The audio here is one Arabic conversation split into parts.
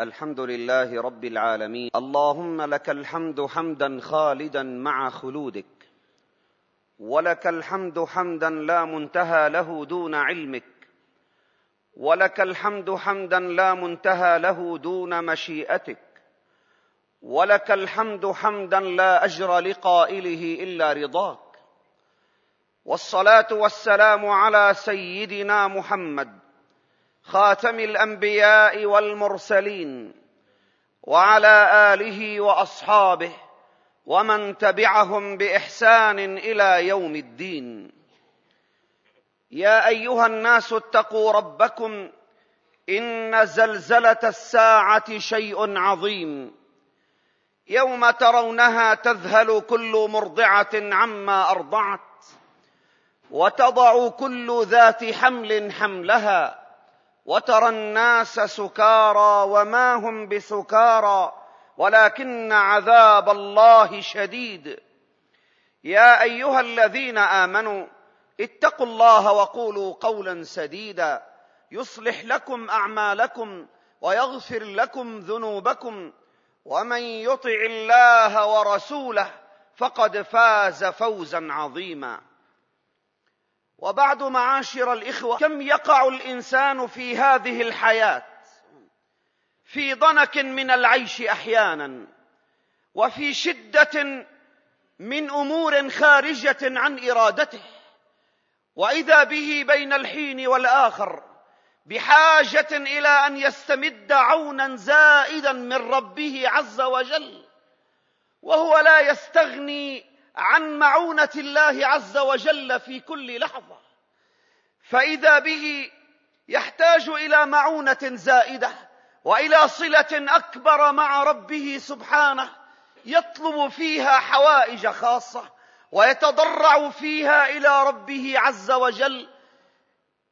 الحمد لله رب العالمين. اللهم لك الحمد حمدا خالدا مع خلودك. ولك الحمد حمدا لا منتهى له دون علمك. ولك الحمد حمدا لا منتهى له دون مشيئتك. ولك الحمد حمدا لا أجر لقائله إلا رضاك. والصلاة والسلام على سيدنا محمد خاتم الأنبياء والمرسلين وعلى آله وأصحابه ومن تبعهم بإحسان إلى يوم الدين. يا أيها الناس اتقوا ربكم إن زلزلة الساعة شيء عظيم. يوم ترونها تذهل كل مرضعة عما أرضعت وتضع كل ذات حمل حملها وترى الناس سكارى وما هم بسكارى ولكن عذاب الله شديد. يا أيها الذين آمنوا اتقوا الله وقولوا قولا سديدا. يصلح لكم أعمالكم ويغفر لكم ذنوبكم. ومن يطع الله ورسوله فقد فاز فوزا عظيما. وبعد معاشر الإخوة كم يقع الإنسان في هذه الحياة؟ في ضنك من العيش أحيانا وفي شدة من أمور خارجة عن إرادته وإذا به بين الحين والآخر بحاجة إلى أن يستمد عونا زائدا من ربه عز وجل وهو لا يستغني عن معونة الله عز وجل في كل لحظة. فإذا به يحتاج إلى معونة زائدة وإلى صلة أكبر مع ربه سبحانه يطلب فيها حوائج خاصة ويتضرع فيها إلى ربه عز وجل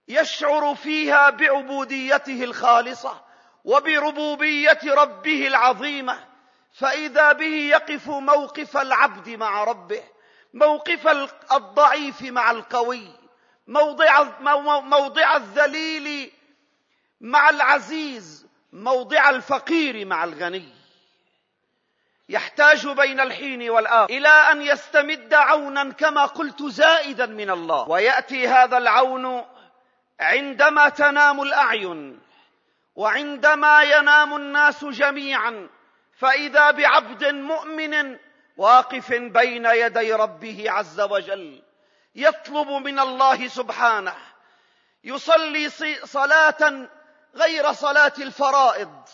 يشعر فيها بعبوديته الخالصة وبربوبية ربه العظيمة فإذا به يقف موقف العبد مع ربه موقف الضعيف مع القوي موضع موضع الذليل مع العزيز موضع الفقير مع الغني. يحتاج بين الحين والآخر إلى أن يستمد عونا كما قلت زائدا من الله. ويأتي هذا العون عندما تنام الأعين وعندما ينام الناس جميعا. فإذا بعبد مؤمن واقف بين يدي ربه عز وجل يطلب من الله سبحانه يصلي صلاة غير صلاة الفرائض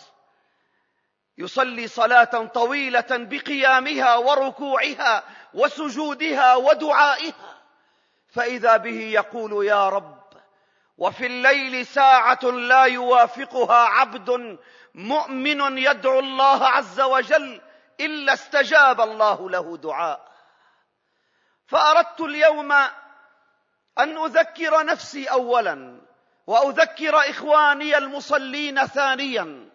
يصلي صلاة طويلة بقيامها وركوعها وسجودها ودعائها فإذا به يقول يا رب وفي الليل ساعة لا يوافقها عبد مؤمن يدعو الله عز وجل إلا استجاب الله له دعاء. فأردت اليوم أن أذكر نفسي اولا وأذكر إخواني المصلين ثانيا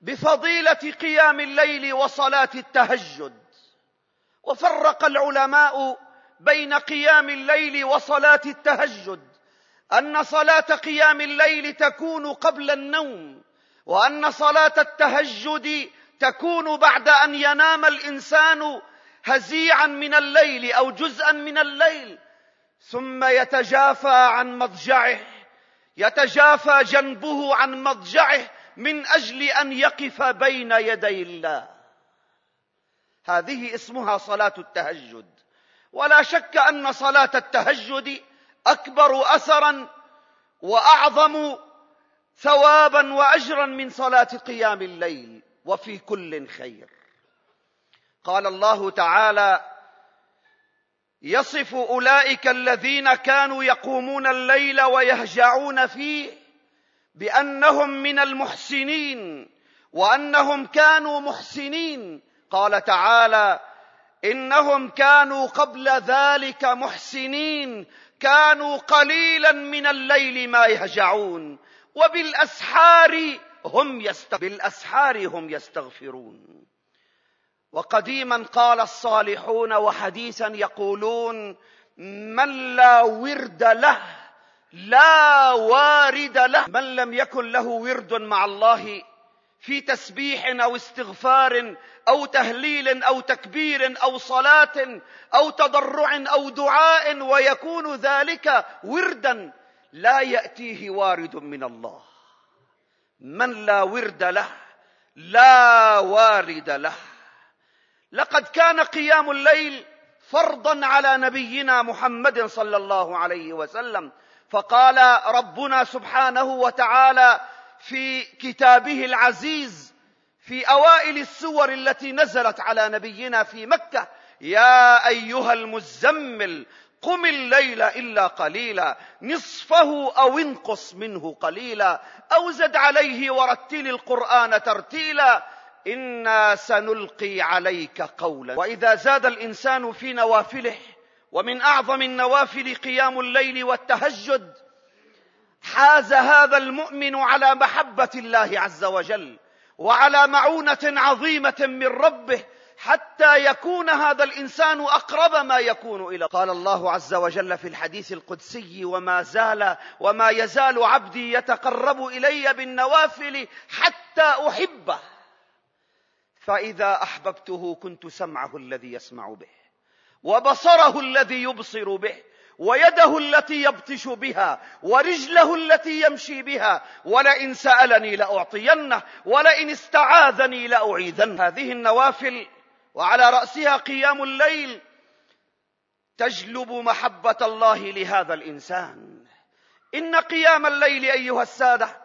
بفضيلة قيام الليل وصلاة التهجد. وفرق العلماء بين قيام الليل وصلاة التهجد. أن صلاة قيام الليل تكون قبل النوم وأن صلاة التهجد تكون بعد أن ينام الإنسان هزيعا من الليل أو جزءا من الليل. ثم يتجافى عن مضجعه يتجافى جنبه عن مضجعه من أجل أن يقف بين يدي الله. هذه اسمها صلاة التهجد. ولا شك أن صلاة التهجد أكبر اثرا وأعظم ثوابا واجرا من صلاة قيام الليل وفي كل خير. قال الله تعالى يصف أولئك الذين كانوا يقومون الليل ويهجعون فيه بأنهم من المحسنين وأنهم كانوا محسنين. قال تعالى إنهم كانوا قبل ذلك محسنين كانوا قليلا من الليل ما يهجعون وبالأسحار هم يست... بالأسحار هم يستغفرون. وقديما قال الصالحون وحديثا يقولون من لا ورد له لا وارد له من لم يكن له ورد مع الله في تسبيح أو استغفار أو تهليل أو تكبير أو صلاة أو تضرع أو دعاء ويكون ذلك وردا لا يأتيه وارد من الله. من لا ورد له لا وارد له. لقد كان قيام الليل فرضا على نبينا محمد صلى الله عليه وسلم. فقال ربنا سبحانه وتعالى في كتابه العزيز في أوائل السور التي نزلت على نبينا في مكة. يا أيها المزمل قم الليل إلا قليلا نصفه أو انقص منه قليلا أو زد عليه ورتل القرآن ترتيلا. إنا سنلقي عليك قولا. وإذا زاد الإنسان في نوافله ومن أعظم النوافل قيام الليل والتهجد حاز هذا المؤمن على محبة الله عز وجل وعلى معونة عظيمة من ربه حتى يكون هذا الإنسان أقرب ما يكون إلى قال الله عز وجل في الحديث القدسي وما زال وما يزال عبدي يتقرب إلي بالنوافل حتى أحبه. فإذا أحببته كنت سمعه الذي يسمع به وبصره الذي يبصر به ويده التي يبطش بها ورجله التي يمشي بها ولئن سألني لأعطينه ولئن استعاذني لأعيذنه. هذه النوافل وعلى رأسها قيام الليل تجلب محبة الله لهذا الإنسان. إن قيام الليل أيها السادة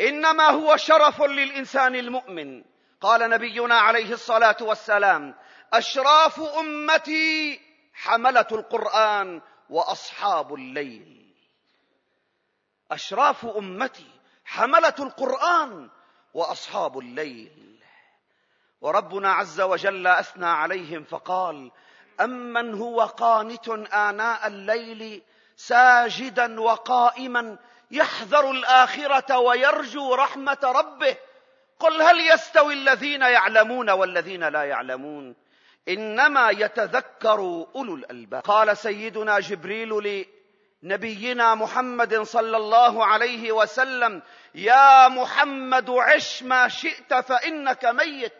إنما هو شرف للإنسان المؤمن. قال نبينا عليه الصلاة والسلام أشراف أمتي حملة القرآن وأصحاب الليل. أشراف أمتي حملة القرآن وأصحاب الليل. وربنا عز وجل أثنى عليهم فقال أمن هو قانت آناء الليل ساجدا وقائما يحذر الآخرة ويرجو رحمة ربه. قل هل يستوي الذين يعلمون والذين لا يعلمون؟ إنما يتذكر أولو الألباب. قال سيدنا جبريل لنبينا محمد صلى الله عليه وسلم يا محمد عش ما شئت فإنك ميت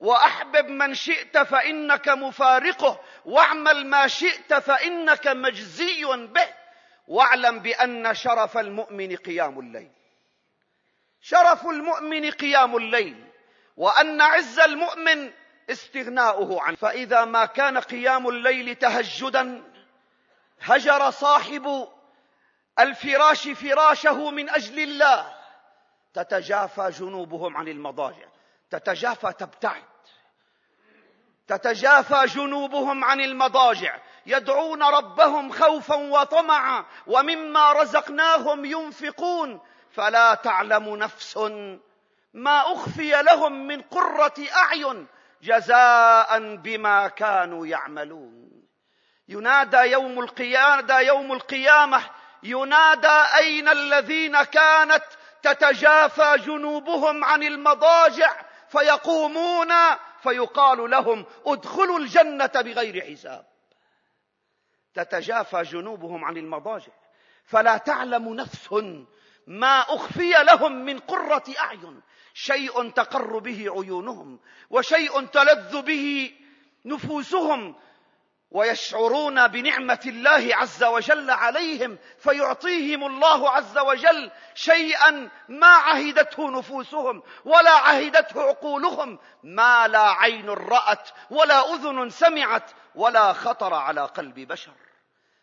وأحبب من شئت فإنك مفارقه واعمل ما شئت فإنك مجزي به واعلم بأن شرف المؤمن قيام الليل. شرف المؤمن قيام الليل وأن عز المؤمن استغناؤه عنه. فإذا ما كان قيام الليل تهجدا هجر صاحب الفراش فراشه من أجل الله. تتجافى جنوبهم عن المضاجع. تتجافى تبتعد. تتجافى جنوبهم عن المضاجع. يدعون ربهم خوفا وطمعا. ومما رزقناهم ينفقون. فلا تعلم نفس ما أخفي لهم من قرة أعين. جزاء بما كانوا يعملون. ينادى يوم القيامة يوم القيامة ينادى أين الذين كانت تتجافى جنوبهم عن المضاجع فيقومون فيقال لهم ادخلوا الجنة بغير حساب. تتجافى جنوبهم عن المضاجع. فلا تعلم نفس ما أخفي لهم من قرة أعين. شيء تقر به عيونهم وشيء تلذ به نفوسهم ويشعرون بنعمة الله عز وجل عليهم فيعطيهم الله عز وجل شيئا ما عهدته نفوسهم ولا عهدته عقولهم ما لا عين رأت ولا أذن سمعت ولا خطر على قلب بشر.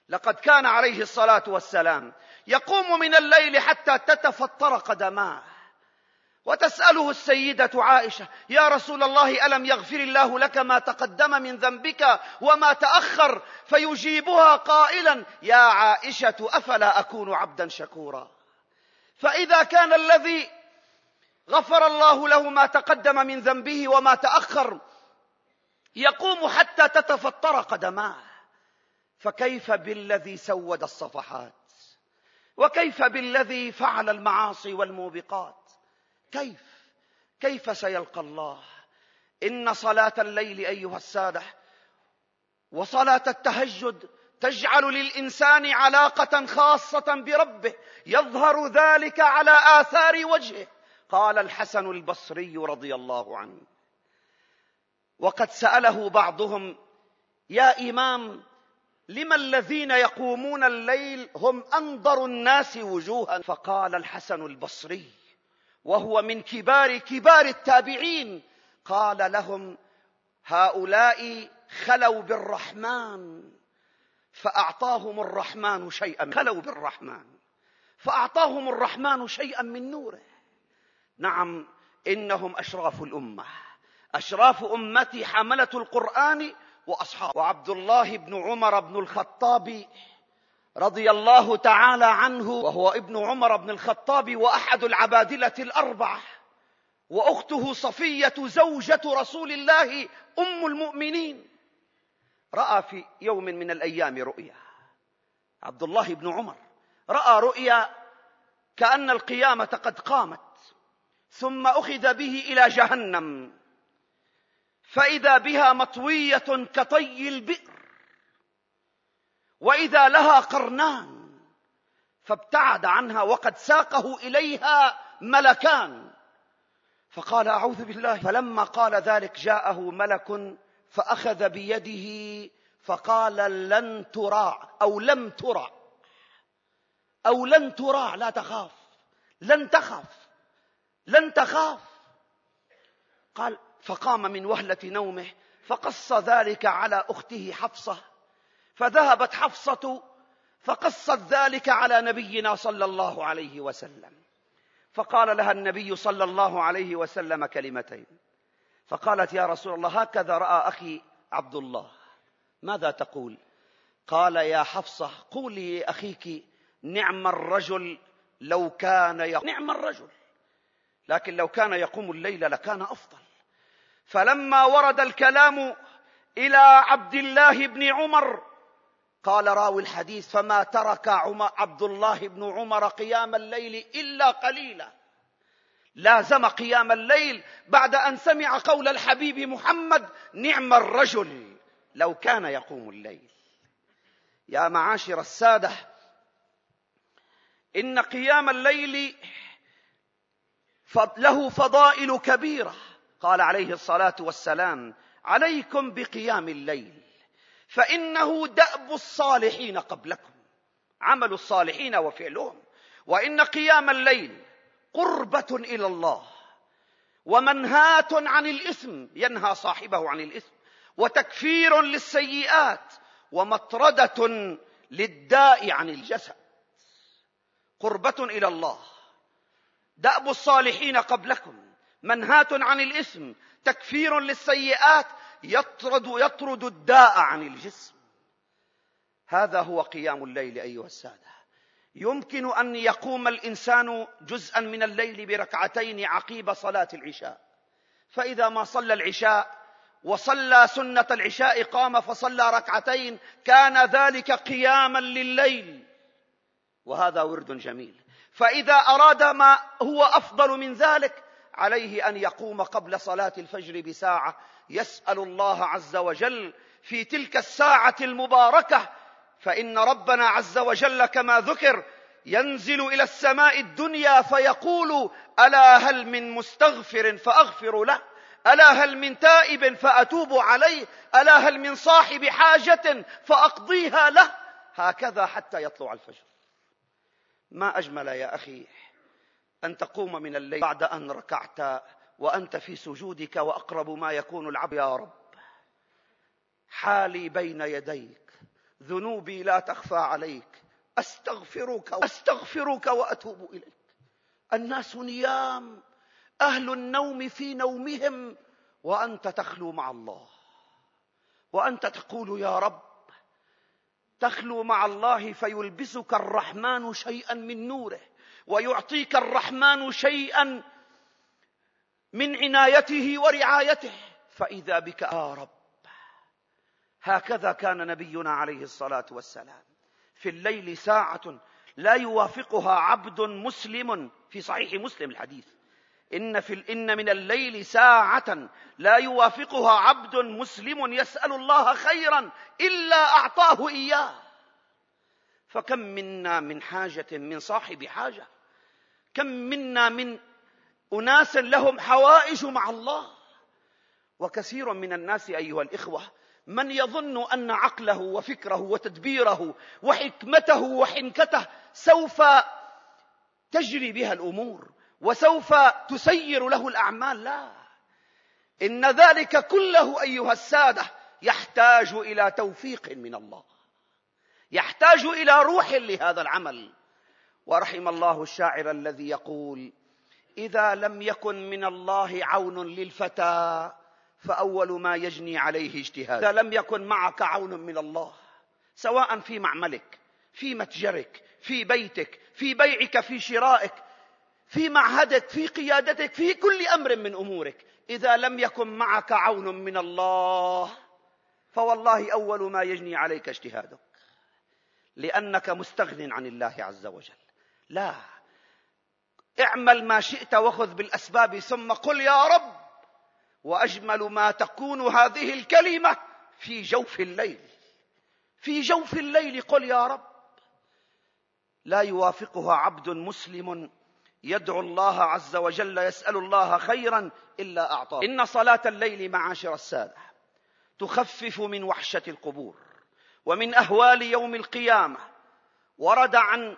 لقد كان عليه الصلاة والسلام يقوم من الليل حتى تتفطر قدماه. وتسأله السيدة عائشة يا رسول الله ألم يغفر الله لك ما تقدم من ذنبك وما تأخر فيجيبها قائلا يا عائشة أفلا أكون عبدا شكورا فإذا كان الذي غفر الله له ما تقدم من ذنبه وما تأخر يقوم حتى تتفطر قدماه. فكيف بالذي سود الصفحات؟ وكيف بالذي فعل المعاصي والموبقات؟ كيف؟ كيف سيلقى الله؟ إن صلاة الليل أيها السادة وصلاة التهجد تجعل للإنسان علاقة خاصة بربه يظهر ذلك على آثار وجهه. قال الحسن البصري رضي الله عنه. وقد سأله بعضهم يا إمام لم الذين يقومون الليل هم أنظر الناس وجوها؟ فقال الحسن البصري وهو من كبار كبار التابعين. قال لهم هؤلاء خلوا بالرحمن. فأعطاهم الرحمن شيئا خلوا بالرحمن. فأعطاهم الرحمن شيئا من نوره. نعم إنهم أشراف الأمة. أشراف أمتي حملة القرآن واصحاب وعبد الله بن عمر بن الخطاب رضي الله تعالى عنه وهو ابن عمر بن الخطاب وأحد العبادلة الأربعة. وأخته صفية زوجة رسول الله أم المؤمنين. رأى في يوم من الأيام رؤيا. عبد الله بن عمر. رأى رؤيا كأن القيامة قد قامت ثم أخذ به إلى جهنم. فإذا بها مطوية كطي البئر. وإذا لها قرنان فابتعد عنها وقد ساقه إليها ملكان. فقال أعوذ بالله. فلما قال ذلك جاءه ملك فأخذ بيده فقال لن تراع أو لم ترع أو لن تراع لا تخاف. لن تخف لن تخاف. قال فقام من وهلة نومه فقص ذلك على أخته حفصة. فذهبت حفصة فقصت ذلك على نبينا صلى الله عليه وسلم. فقال لها النبي صلى الله عليه وسلم كلمتين. فقالت يا رسول الله هكذا رأى أخي عبد الله. ماذا تقول؟ قال يا حفصة قولي لاخيك نعم الرجل لو كان يقوم نعم الرجل. لكن لو كان يقوم الليل لكان أفضل. فلما ورد الكلام إلى عبد الله بن عمر قال راوي الحديث فما ترك عبد الله بن عمر قيام الليل إلا قليلا. لازم قيام الليل بعد أن سمع قول الحبيب محمد نعم الرجل. لو كان يقوم الليل. يا معاشر السادة إن قيام الليل له فضائل كبيرة. قال عليه الصلاة والسلام عليكم بقيام الليل. فإنه دأب الصالحين قبلكم. عمل الصالحين وفعلهم. وإن قيام الليل قربة إلى الله. ومنهاة عن الإثم ينهى صاحبه عن الإثم. وتكفير للسيئات. ومطردة للداء عن الجسد. قربة إلى الله. دأب الصالحين قبلكم. منهاة عن الإثم. تكفير للسيئات. يطرد يطرد الداء عن الجسم. هذا هو قيام الليل أيها السادة. يمكن أن يقوم الإنسان جزءا من الليل بركعتين عقيب صلاة العشاء. فإذا ما صلى العشاء وصلى سنة العشاء قام فصلى ركعتين كان ذلك قياما لليل. وهذا ورد جميل. فإذا أراد ما هو أفضل من ذلك عليه أن يقوم قبل صلاة الفجر بساعة يسأل الله عز وجل في تلك الساعة المباركة فإن ربنا عز وجل كما ذكر ينزل إلى السماء الدنيا فيقول ألا هل من مستغفر فأغفر له؟ ألا هل من تائب فأتوب عليه؟ ألا هل من صاحب حاجة فأقضيها له؟ هكذا حتى يطلع الفجر. ما أجمل يا أخي أن تقوم من الليل بعد أن ركعت وأنت في سجودك وأقرب ما يكون العبد يا رب. حالي بين يديك ذنوبي لا تخفى عليك. أستغفرك استغفرك وأتوب إليك. الناس نيام أهل النوم في نومهم وأنت تخلو مع الله. وأنت تقول يا رب تخلو مع الله فيلبسك الرحمن شيئا من نوره ويعطيك الرحمن شيئا من عنايته ورعايته. فإذا بك يا رب. هكذا كان نبينا عليه الصلاة والسلام. في الليل ساعة لا يوافقها عبد مسلم في صحيح مسلم الحديث. إن, في إن من الليل ساعة لا يوافقها عبد مسلم يسأل الله خيرا إلا أعطاه إياه. فكم منا من حاجة من صاحب حاجة. كم منا من اناس لهم حوائج مع الله. وكثير من الناس أيها الإخوة من يظن أن عقله وفكره وتدبيره وحكمته وحنكته سوف تجري بها الأمور وسوف تسير له الأعمال. لا. إن ذلك كله أيها السادة يحتاج إلى توفيق من الله. يحتاج إلى روح لهذا العمل. ورحم الله الشاعر الذي يقول إذا لم يكن من الله عون للفتى فأول ما يجني عليه اجتهاد. إذا لم يكن معك عون من الله سواء في معملك في متجرك في بيتك في بيعك في شرائك في معهدك في قيادتك في كل أمر من أمورك إذا لم يكن معك عون من الله فوالله أول ما يجني عليك اجتهادك. لأنك مستغن عن الله عز وجل. لا. اعمل ما شئت وخذ بالأسباب ثم قل يا رب. وأجمل ما تكون هذه الكلمة في جوف الليل. في جوف الليل قل يا رب. لا يوافقها عبد مسلم يدعو الله عز وجل يسأل الله خيرا إلا أعطاه. إن صلاة الليل معاشر السادة تخفف من وحشة القبور ومن أهوال يوم القيامة. ورد عن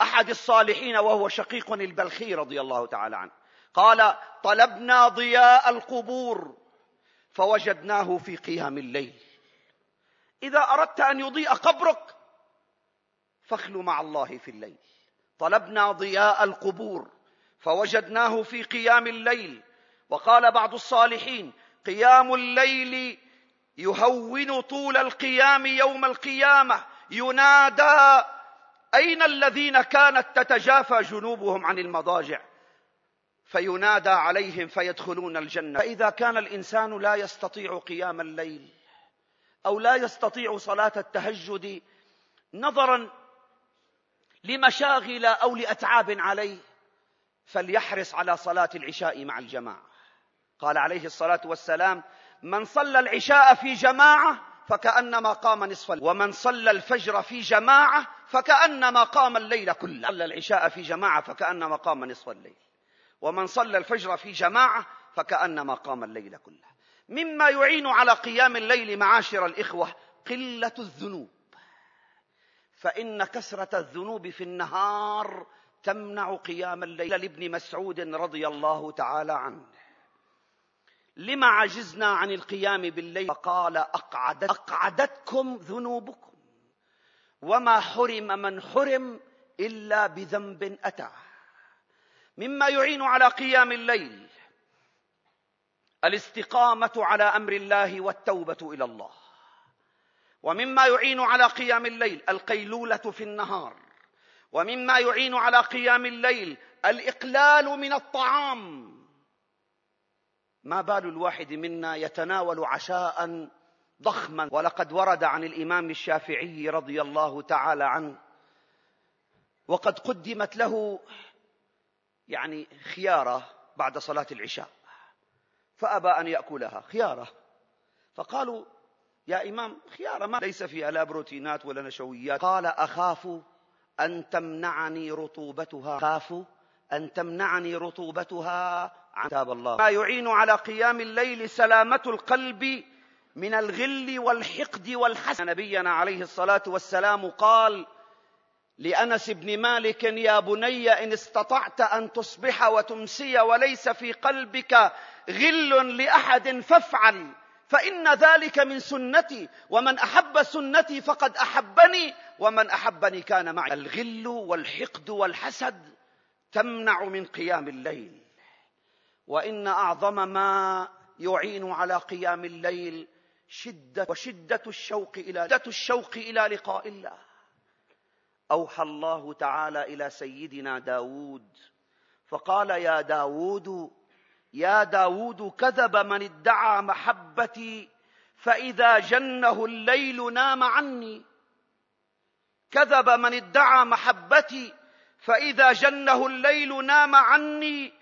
أحد الصالحين وهو شقيق البلخي رضي الله تعالى عنه. قال طلبنا ضياء القبور فوجدناه في قيام الليل. إذا أردت أن يضيء قبرك فاخلو مع الله في الليل. طلبنا ضياء القبور فوجدناه في قيام الليل. وقال بعض الصالحين قيام الليل يهون طول القيام يوم القيامة ينادى أين الذين كانت تتجافى جنوبهم عن المضاجع؟ فينادى عليهم فيدخلون الجنة. فإذا كان الإنسان لا يستطيع قيام الليل أو لا يستطيع صلاة التهجد نظرا لمشاغل أو لأتعاب عليه فليحرص على صلاة العشاء مع الجماعة. قال عليه الصلاة والسلام من صلى العشاء في جماعة فكأنما قام نصف الليل. ومن صلى الفجر في جماعة فكأنما قام الليل كله. صلى العشاء في جماعة فكأنما قام نصف الليل. ومن صلى الفجر في جماعة فكأنما قام الليل كله. مما يعين على قيام الليل معاشر الإخوة قلة الذنوب. فإن كثرة الذنوب في النهار تمنع قيام الليل. لابن مسعود رضي الله تعالى عنه. لما عجزنا عن القيام بالليل؟ فقال أقعدت أقعدتكم ذنوبكم وما حرم من حرم إلا بذنب أتى. مما يعين على قيام الليل الاستقامة على أمر الله والتوبة إلى الله. ومما يعين على قيام الليل القيلولة في النهار. ومما يعين على قيام الليل الإقلال من الطعام. ما بال الواحد منا يتناول عشاء ضخما؟ ولقد ورد عن الإمام الشافعي رضي الله تعالى عنه وقد قدمت له يعني خيارة بعد صلاة العشاء فأبى أن يأكلها خيارة. فقالوا يا إمام خيارة ما ليس فيها لا بروتينات ولا نشويات. قال أخاف أن تمنعني رطوبتها. أخاف أن تمنعني رطوبتها عن كتاب الله. ما يعين على قيام الليل سلامة القلب من الغل والحقد والحسد. نبينا عليه الصلاة والسلام قال لأنس بن مالك يا بني إن استطعت أن تصبح وتمسي وليس في قلبك غل لأحد فافعل فإن ذلك من سنتي ومن أحب سنتي فقد أحبني ومن أحبني كان معي. الغل والحقد والحسد تمنع من قيام الليل. وإن أعظم ما يعين على قيام الليل شدة وشدة الشوق إلى شدة الشوق إلى لقاء الله. أوحى الله تعالى إلى سيدنا داود فقال يا داود يا داود كذب من ادعى محبتي فإذا جنه الليل نام عني. كذب من ادعى محبتي فإذا جنه الليل نام عني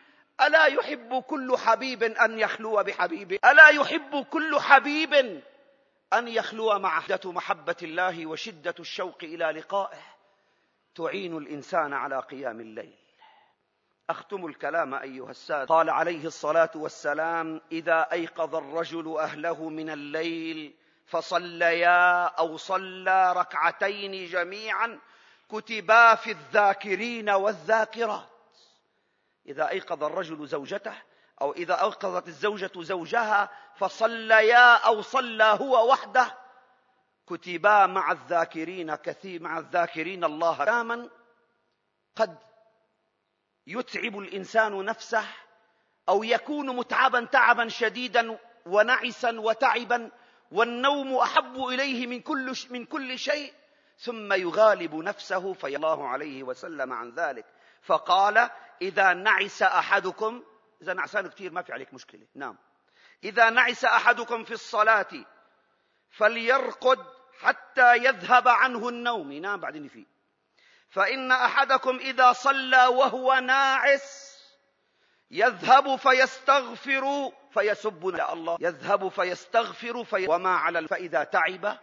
ألا يحب كل حبيب أن يخلو بحبيبه؟ ألا يحب كل حبيب أن يخلو مع شدة محبة الله وشدة الشوق إلى لقائه تعين الإنسان على قيام الليل. أختم الكلام أيها السادة. قال عليه الصلاة والسلام إذا أيقظ الرجل أهله من الليل فصليا أو صلى ركعتين جميعا كتبا في الذاكرين والذاكرات. إذا أيقظ الرجل زوجته أو إذا أيقظت الزوجة زوجها فصليا أو صلى هو وحده. كتبا مع الذاكرين كثير مع الذاكرين الله كاما. قد يتعب الإنسان نفسه أو يكون متعبا تعبا شديدا ونعسا وتعبا والنوم أحب إليه من كل من كل شيء. ثم يغالب نفسه في الله عليه وسلم عن ذلك. فقال إذا نعس أحدكم إذا نعسان كثير ما في عليك مشكلة. نعم. إذا نعس أحدكم في الصلاة فليرقد حتى يذهب عنه النوم. ينام بعدين فيه فإن أحدكم إذا صلى وهو ناعس يذهب فيستغفر فيسب الله. يذهب فيستغفر في وما على فإذا تعب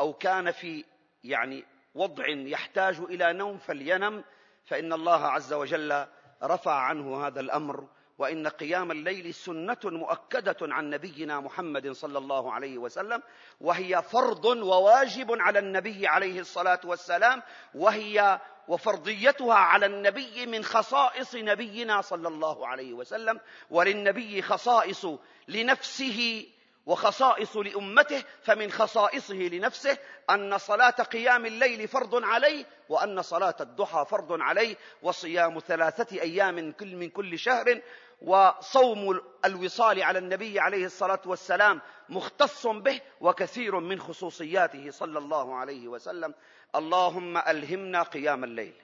أو كان في يعني وضع يحتاج إلى نوم فلينم فإن الله عز وجل رفع عنه هذا الأمر وإن قيام الليل سنة مؤكدة عن نبينا محمد صلى الله عليه وسلم وهي فرض وواجب على النبي عليه الصلاة والسلام وهي وفرضيتها على النبي من خصائص نبينا صلى الله عليه وسلم وللنبي خصائص لنفسه وخصائص لأمته فمن خصائصه لنفسه أن صلاة قيام الليل فرض عليه وأن صلاة الضحى فرض عليه وصيام ثلاثة أيام من كل شهر وصوم الوصال على النبي عليه الصلاة والسلام مختص به وكثير من خصوصياته صلى الله عليه وسلم. اللهم ألهمنا قيام الليل.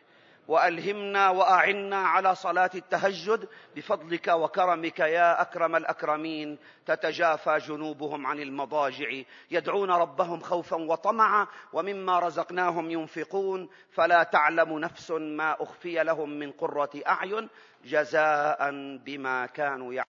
وألهمنا وأعنا على صلاة التهجد بفضلك وكرمك يا أكرم الأكرمين. تتجافى جنوبهم عن المضاجع. يدعون ربهم خوفا وطمعا ومما رزقناهم ينفقون. فلا تعلم نفس ما أخفي لهم من قرة أعين جزاء بما كانوا يعملون.